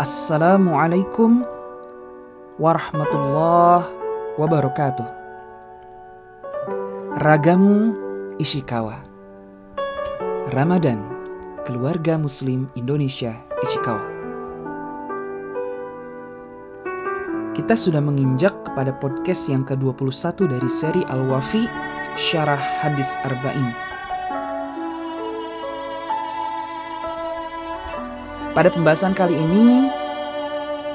Assalamualaikum warahmatullahi wabarakatuh. Ragamu Ishikawa. Ramadan, keluarga muslim Indonesia Ishikawa. Kita sudah menginjak kepada podcast yang ke-21 dari seri Al-Wafi Syarah Hadis Arba'in. Pada pembahasan kali ini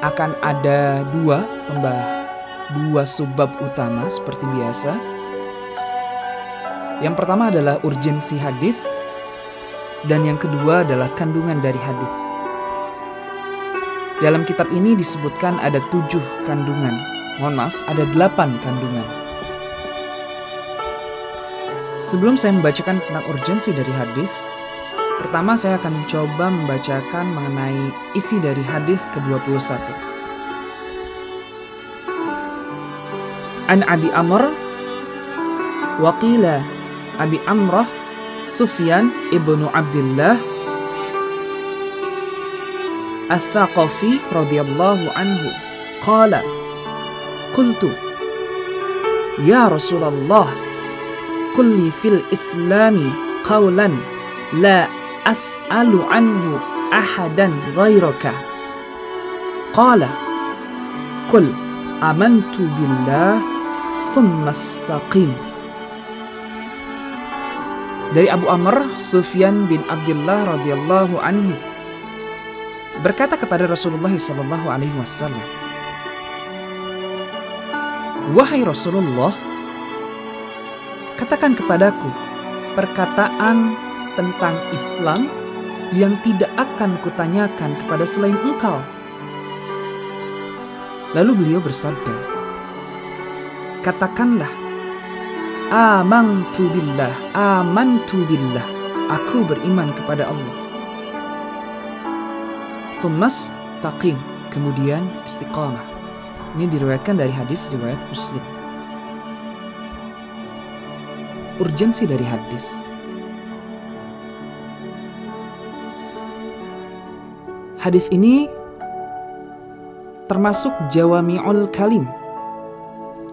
akan ada dua pembah dua subbab utama seperti biasa. Yang pertama adalah urgensi hadis dan yang kedua adalah kandungan dari hadis. Dalam kitab ini disebutkan ada tujuh kandungan. Mohon maaf, ada delapan kandungan. Sebelum saya membacakan tentang urgensi dari hadis, Pertama saya akan coba membacakan mengenai isi dari hadis ke-21. An Abi Amr Waqila Abi Amrah Sufyan ibnu Abdullah Al-Thaqafi radhiyallahu anhu qala qultu ya Rasulullah kulli fil islami qawlan la as'alu anhu ahadan ghairaka. Qala Qul amantu billah thumma istaqim. Dari Abu Amr, Sufyan bin Abdullah radhiyallahu anhu berkata kepada Rasulullah sallallahu alaihi wasallam, "Wahai Rasulullah, katakan kepadaku perkataan tentang Islam yang tidak akan kutanyakan kepada selain engkau. Lalu beliau bersabda, Katakanlah, Amantu billah, amantu billah, aku beriman kepada Allah. Thumas taqim, kemudian istiqamah. Ini diriwayatkan dari hadis riwayat Muslim. Urgensi dari hadis. Hadis ini termasuk jawami'ul kalim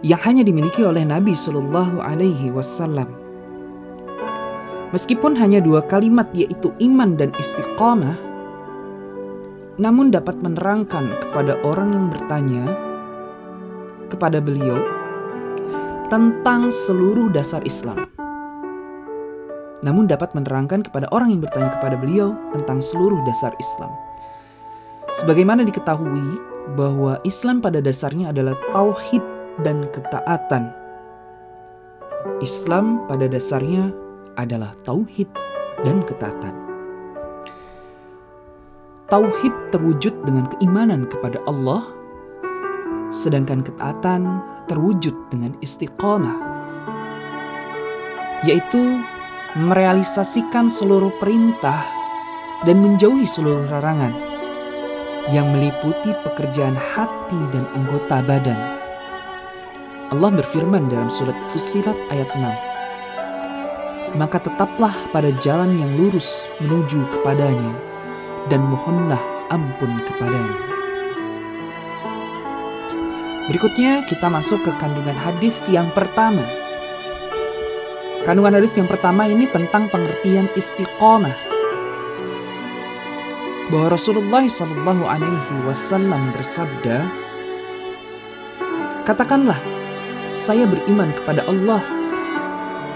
yang hanya dimiliki oleh Nabi Shallallahu Alaihi Wasallam. Meskipun hanya dua kalimat yaitu iman dan istiqamah, namun dapat menerangkan kepada orang yang bertanya kepada beliau tentang seluruh dasar Islam. Namun dapat menerangkan kepada orang yang bertanya kepada beliau tentang seluruh dasar Islam. Sebagaimana diketahui bahwa Islam pada dasarnya adalah tauhid dan ketaatan. Islam pada dasarnya adalah tauhid dan ketaatan. Tauhid terwujud dengan keimanan kepada Allah, sedangkan ketaatan terwujud dengan istiqomah, yaitu merealisasikan seluruh perintah dan menjauhi seluruh larangan yang meliputi pekerjaan hati dan anggota badan. Allah berfirman dalam surat Fusilat ayat 6. Maka tetaplah pada jalan yang lurus menuju kepadanya dan mohonlah ampun kepadanya. Berikutnya kita masuk ke kandungan hadis yang pertama. Kandungan hadis yang pertama ini tentang pengertian istiqomah. Bahwa Rasulullah Shallallahu Alaihi Wasallam bersabda, katakanlah, saya beriman kepada Allah,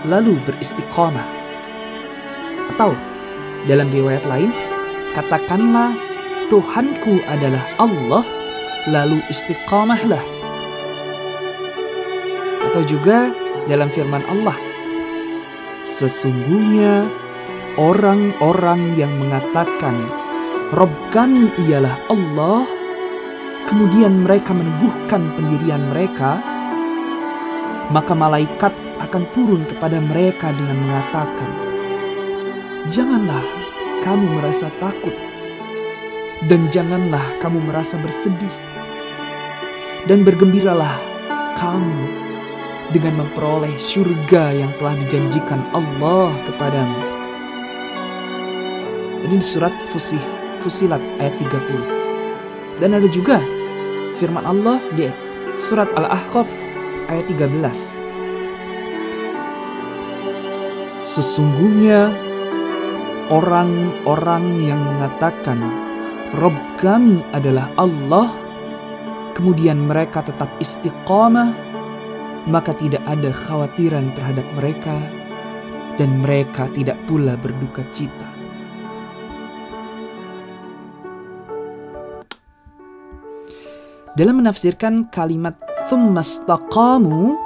lalu beristiqomah. Atau dalam riwayat lain, katakanlah Tuhanku adalah Allah, lalu istiqamahlah. Atau juga dalam firman Allah, sesungguhnya orang-orang yang mengatakan Rob kami ialah Allah, kemudian mereka meneguhkan pendirian mereka, maka malaikat akan turun kepada mereka dengan mengatakan, "Janganlah kamu merasa takut, dan janganlah kamu merasa bersedih, dan bergembiralah kamu dengan memperoleh surga yang telah dijanjikan Allah kepadamu." Ini surat Fusih, Fusilat ayat 30. Dan ada juga firman Allah di surat Al-Ahqaf ayat 13. Sesungguhnya orang-orang yang mengatakan Rob kami adalah Allah kemudian mereka tetap istiqamah maka tidak ada khawatiran terhadap mereka dan mereka tidak pula berduka cita. Dalam menafsirkan kalimat "thummastaqamu",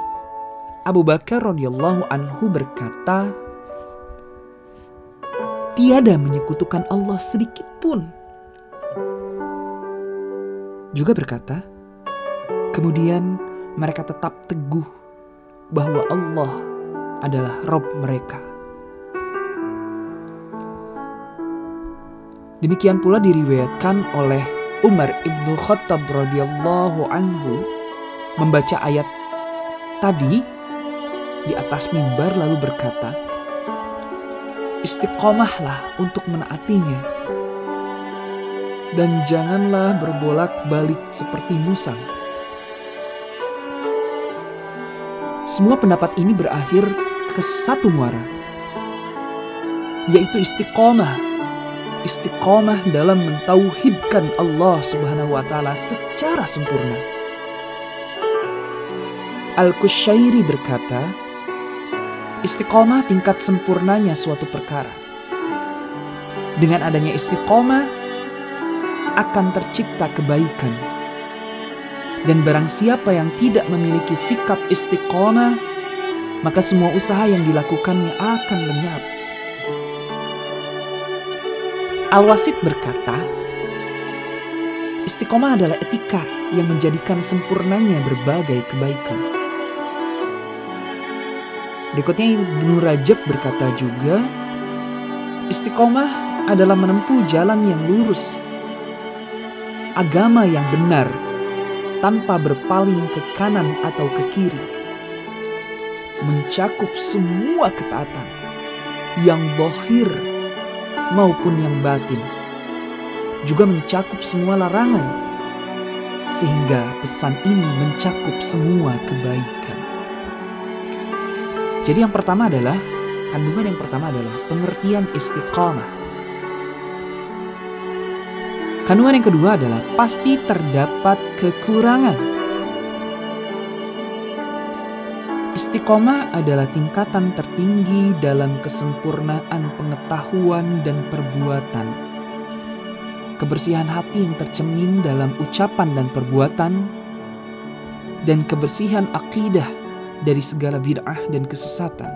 Abu Bakar radhiyallahu anhu berkata, tiada menyekutukan Allah sedikit pun. Juga berkata, kemudian mereka tetap teguh bahwa Allah adalah Rob mereka. Demikian pula diriwayatkan oleh Umar ibnu Khattab radhiyallahu anhu membaca ayat tadi di atas mimbar lalu berkata, istiqomahlah untuk menaatinya. Dan janganlah berbolak-balik seperti musang. Semua pendapat ini berakhir ke satu muara, yaitu istiqomah. Istiqomah dalam mentauhidkan Allah Subhanahu wa taala secara sempurna. Al-Kushairi berkata, Istiqomah tingkat sempurnanya suatu perkara. Dengan adanya istiqomah akan tercipta kebaikan. Dan barang siapa yang tidak memiliki sikap istiqomah, maka semua usaha yang dilakukannya akan lenyap. Al-Wasid berkata, istiqomah adalah etika yang menjadikan sempurnanya berbagai kebaikan. Berikutnya Ibnu Rajab berkata juga, istiqomah adalah menempuh jalan yang lurus, agama yang benar, tanpa berpaling ke kanan atau ke kiri, mencakup semua ketaatan, yang bohir maupun yang batin, juga mencakup semua larangan, sehingga pesan ini mencakup semua kebaikan. Jadi yang pertama adalah kandungan yang pertama adalah pengertian istiqamah. Kandungan yang kedua adalah pasti terdapat kekurangan. Istiqomah adalah tingkatan tertinggi dalam kesempurnaan pengetahuan dan perbuatan. Kebersihan hati yang tercemin dalam ucapan dan perbuatan, dan kebersihan akidah dari segala bid'ah dan kesesatan.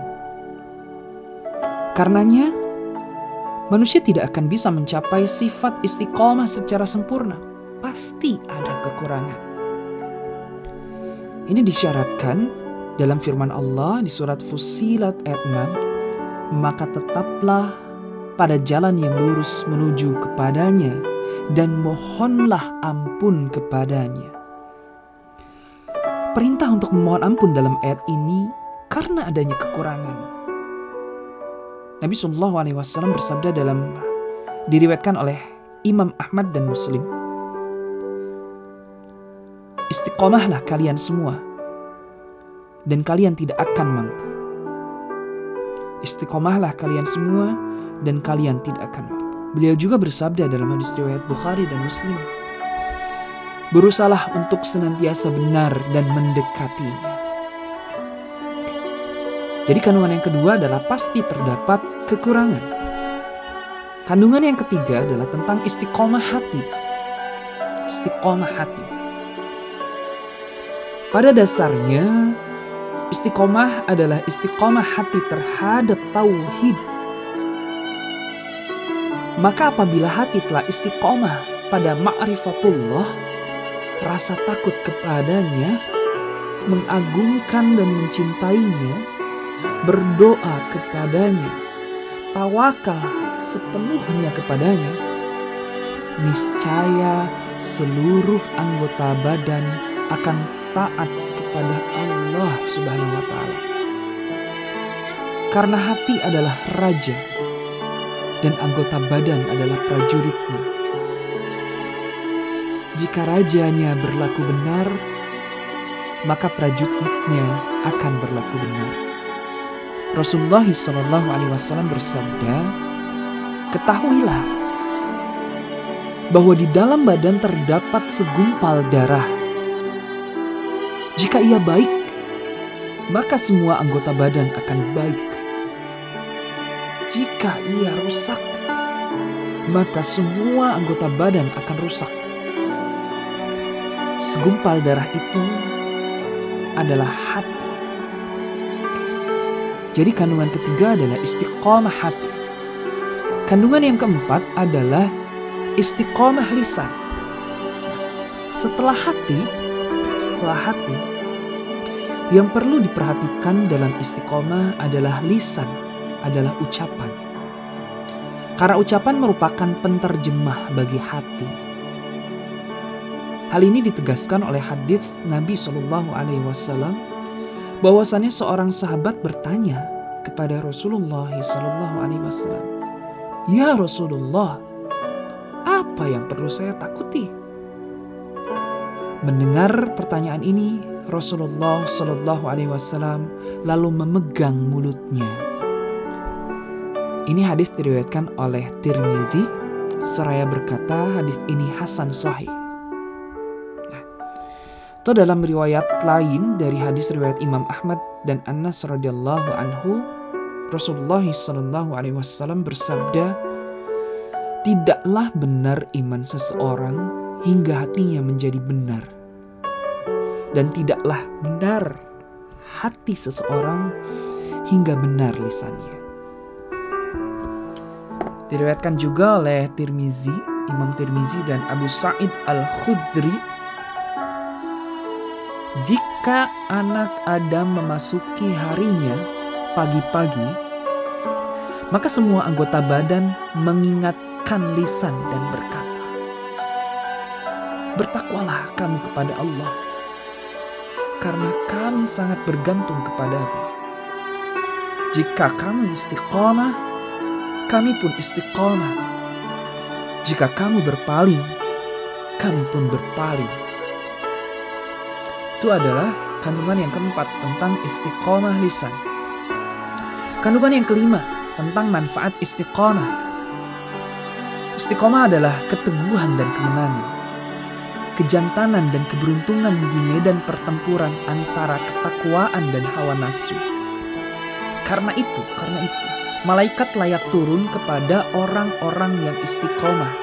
Karenanya, manusia tidak akan bisa mencapai sifat istiqomah secara sempurna. Pasti ada kekurangan. Ini disyaratkan dalam firman Allah di surat Fusilat ayat 6, maka tetaplah pada jalan yang lurus menuju kepadanya dan mohonlah ampun kepadanya. Perintah untuk memohon ampun dalam ayat ini karena adanya kekurangan. Nabi Shallallahu Alaihi Wasallam bersabda dalam diriwetkan oleh Imam Ahmad dan Muslim. Istiqomahlah kalian semua dan kalian tidak akan mampu. Istiqomahlah kalian semua dan kalian tidak akan mampu. Beliau juga bersabda dalam hadis riwayat Bukhari dan Muslim. Berusahalah untuk senantiasa benar dan mendekatinya. Jadi kandungan yang kedua adalah pasti terdapat kekurangan. Kandungan yang ketiga adalah tentang istiqomah hati. Istiqomah hati. Pada dasarnya, istiqomah adalah istiqomah hati terhadap tauhid. Maka apabila hati telah istiqomah pada ma'rifatullah, rasa takut kepadanya, mengagungkan dan mencintainya, berdoa kepadanya, tawakal sepenuhnya kepadanya, niscaya seluruh anggota badan akan taat kepada Allah Subhanahu wa taala. Karena hati adalah raja dan anggota badan adalah prajuritnya jika rajanya berlaku benar, maka prajuritnya akan berlaku benar. Rasulullah Shallallahu Alaihi Wasallam bersabda, ketahuilah bahwa di dalam badan terdapat segumpal darah. Jika ia baik, maka semua anggota badan akan baik. Jika ia rusak, maka semua anggota badan akan rusak. Segumpal darah itu adalah hati. Jadi kandungan ketiga adalah istiqomah hati. Kandungan yang keempat adalah istiqomah lisan. Setelah hati, setelah hati, yang perlu diperhatikan dalam istiqomah adalah lisan, adalah ucapan. Karena ucapan merupakan penterjemah bagi hati. Hal ini ditegaskan oleh hadis Nabi Shallallahu Alaihi Wasallam bahwasannya seorang sahabat bertanya kepada Rasulullah Shallallahu Alaihi Wasallam, Ya Rasulullah, apa yang perlu saya takuti? Mendengar pertanyaan ini, Rasulullah Shallallahu Alaihi Wasallam lalu memegang mulutnya. Ini hadis diriwayatkan oleh Tirmidzi seraya berkata hadis ini hasan sahih. Nah, dalam riwayat lain dari hadis riwayat Imam Ahmad dan Anas radhiyallahu anhu, Rasulullah Shallallahu alaihi wasallam bersabda, "Tidaklah benar iman seseorang hingga hatinya menjadi benar." Dan tidaklah benar hati seseorang hingga benar lisannya. Diriwayatkan juga oleh Tirmizi, Imam Tirmizi dan Abu Sa'id Al-Khudri. Jika anak Adam memasuki harinya pagi-pagi, maka semua anggota badan mengingatkan lisan dan berkata, Bertakwalah kamu kepada Allah, karena kami sangat bergantung kepadamu. Jika kamu istiqomah, kami pun istiqomah. Jika kamu berpaling, kami pun berpaling. Itu adalah kandungan yang keempat tentang istiqomah lisan. Kandungan yang kelima tentang manfaat istiqomah. Istiqomah adalah keteguhan dan kemenangan. Kejantanan dan keberuntungan di medan pertempuran antara ketakwaan dan hawa nafsu. Karena itu, karena itu, malaikat layak turun kepada orang-orang yang istiqomah,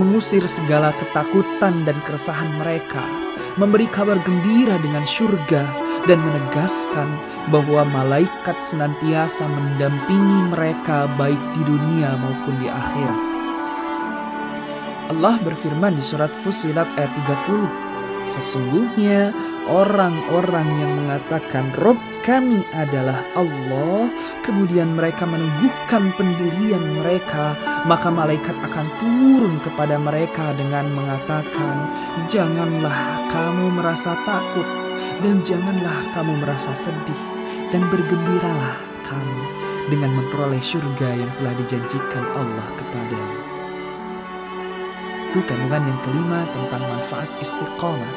mengusir segala ketakutan dan keresahan mereka, memberi kabar gembira dengan surga, dan menegaskan bahwa malaikat senantiasa mendampingi mereka baik di dunia maupun di akhirat. Allah berfirman di surat Fusilat ayat 30, Sesungguhnya orang-orang yang mengatakan Rob kami adalah Allah, kemudian mereka meneguhkan pendirian mereka, maka malaikat akan turun kepada mereka dengan mengatakan, "Janganlah kamu merasa takut, dan janganlah kamu merasa sedih, dan bergembiralah kamu dengan memperoleh surga yang telah dijanjikan Allah kepadamu." Itu kandungan yang kelima tentang manfaat istiqomah.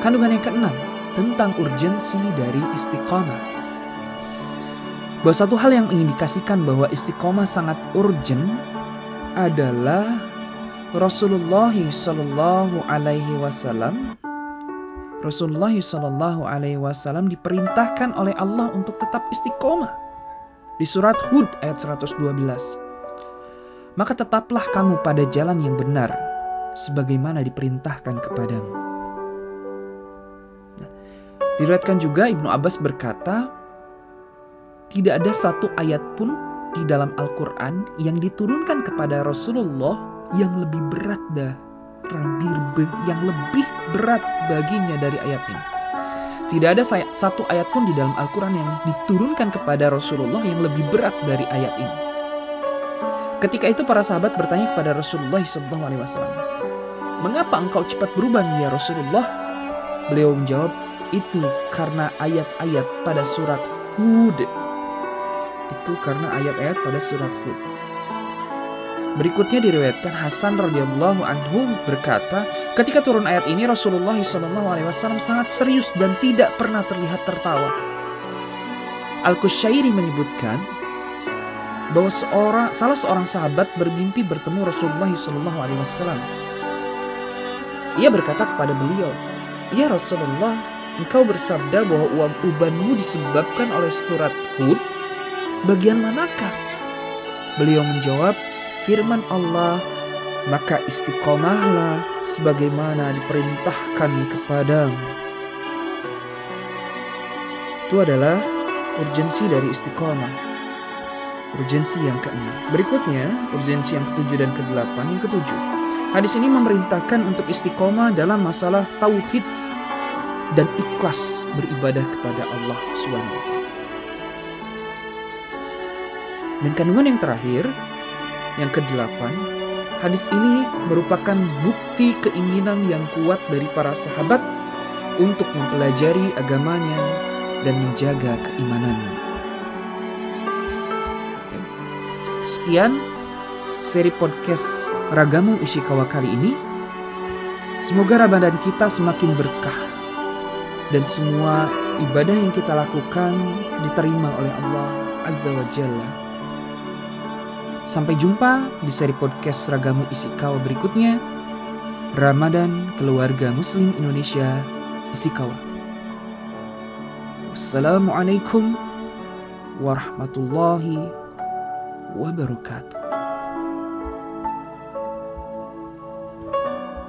Kandungan yang keenam tentang urgensi dari istiqomah. Bahwa satu hal yang mengindikasikan bahwa istiqomah sangat urgent adalah Rasulullah Shallallahu Alaihi Wasallam. Rasulullah Shallallahu Alaihi Wasallam diperintahkan oleh Allah untuk tetap istiqomah di surat Hud ayat 112. Maka tetaplah kamu pada jalan yang benar, sebagaimana diperintahkan kepadamu. Diriwayatkan juga Ibnu Abbas berkata, tidak ada satu ayat pun di dalam Al-Quran yang diturunkan kepada Rasulullah yang lebih berat dah, yang lebih berat baginya dari ayat ini. Tidak ada satu ayat pun di dalam Al-Quran yang diturunkan kepada Rasulullah yang lebih berat dari ayat ini. Ketika itu para sahabat bertanya kepada Rasulullah SAW, Mengapa engkau cepat berubah ya Rasulullah? Beliau menjawab, itu karena ayat-ayat pada surat Hud. Itu karena ayat-ayat pada surat Hud. Berikutnya diriwayatkan Hasan radhiyallahu anhu berkata, ketika turun ayat ini Rasulullah SAW sangat serius dan tidak pernah terlihat tertawa. Al-Kusyairi menyebutkan bahwa seorang salah seorang sahabat bermimpi bertemu Rasulullah SAW. Ia berkata kepada beliau, "Ya Rasulullah, engkau bersabda bahwa uang ubanmu disebabkan oleh surat Hud. Bagian manakah?" Beliau menjawab, firman Allah, maka istiqomahlah sebagaimana diperintahkan kepadamu. Itu adalah urgensi dari istiqomah. Urgensi yang keenam. Berikutnya, urgensi yang ketujuh dan kedelapan. Yang ketujuh, hadis ini memerintahkan untuk istiqomah dalam masalah tauhid dan ikhlas beribadah kepada Allah SWT. Dan kandungan yang terakhir, yang kedelapan, hadis ini merupakan bukti keinginan yang kuat dari para sahabat untuk mempelajari agamanya dan menjaga keimanannya. Sekian seri podcast Ragamu Ishikawa kali ini. Semoga Ramadan kita semakin berkah dan semua ibadah yang kita lakukan diterima oleh Allah Azza wa Jalla. Sampai jumpa di seri podcast Seragamu Isi Kawa berikutnya. Ramadan Keluarga Muslim Indonesia Isi Kawa. Wassalamualaikum warahmatullahi wabarakatuh.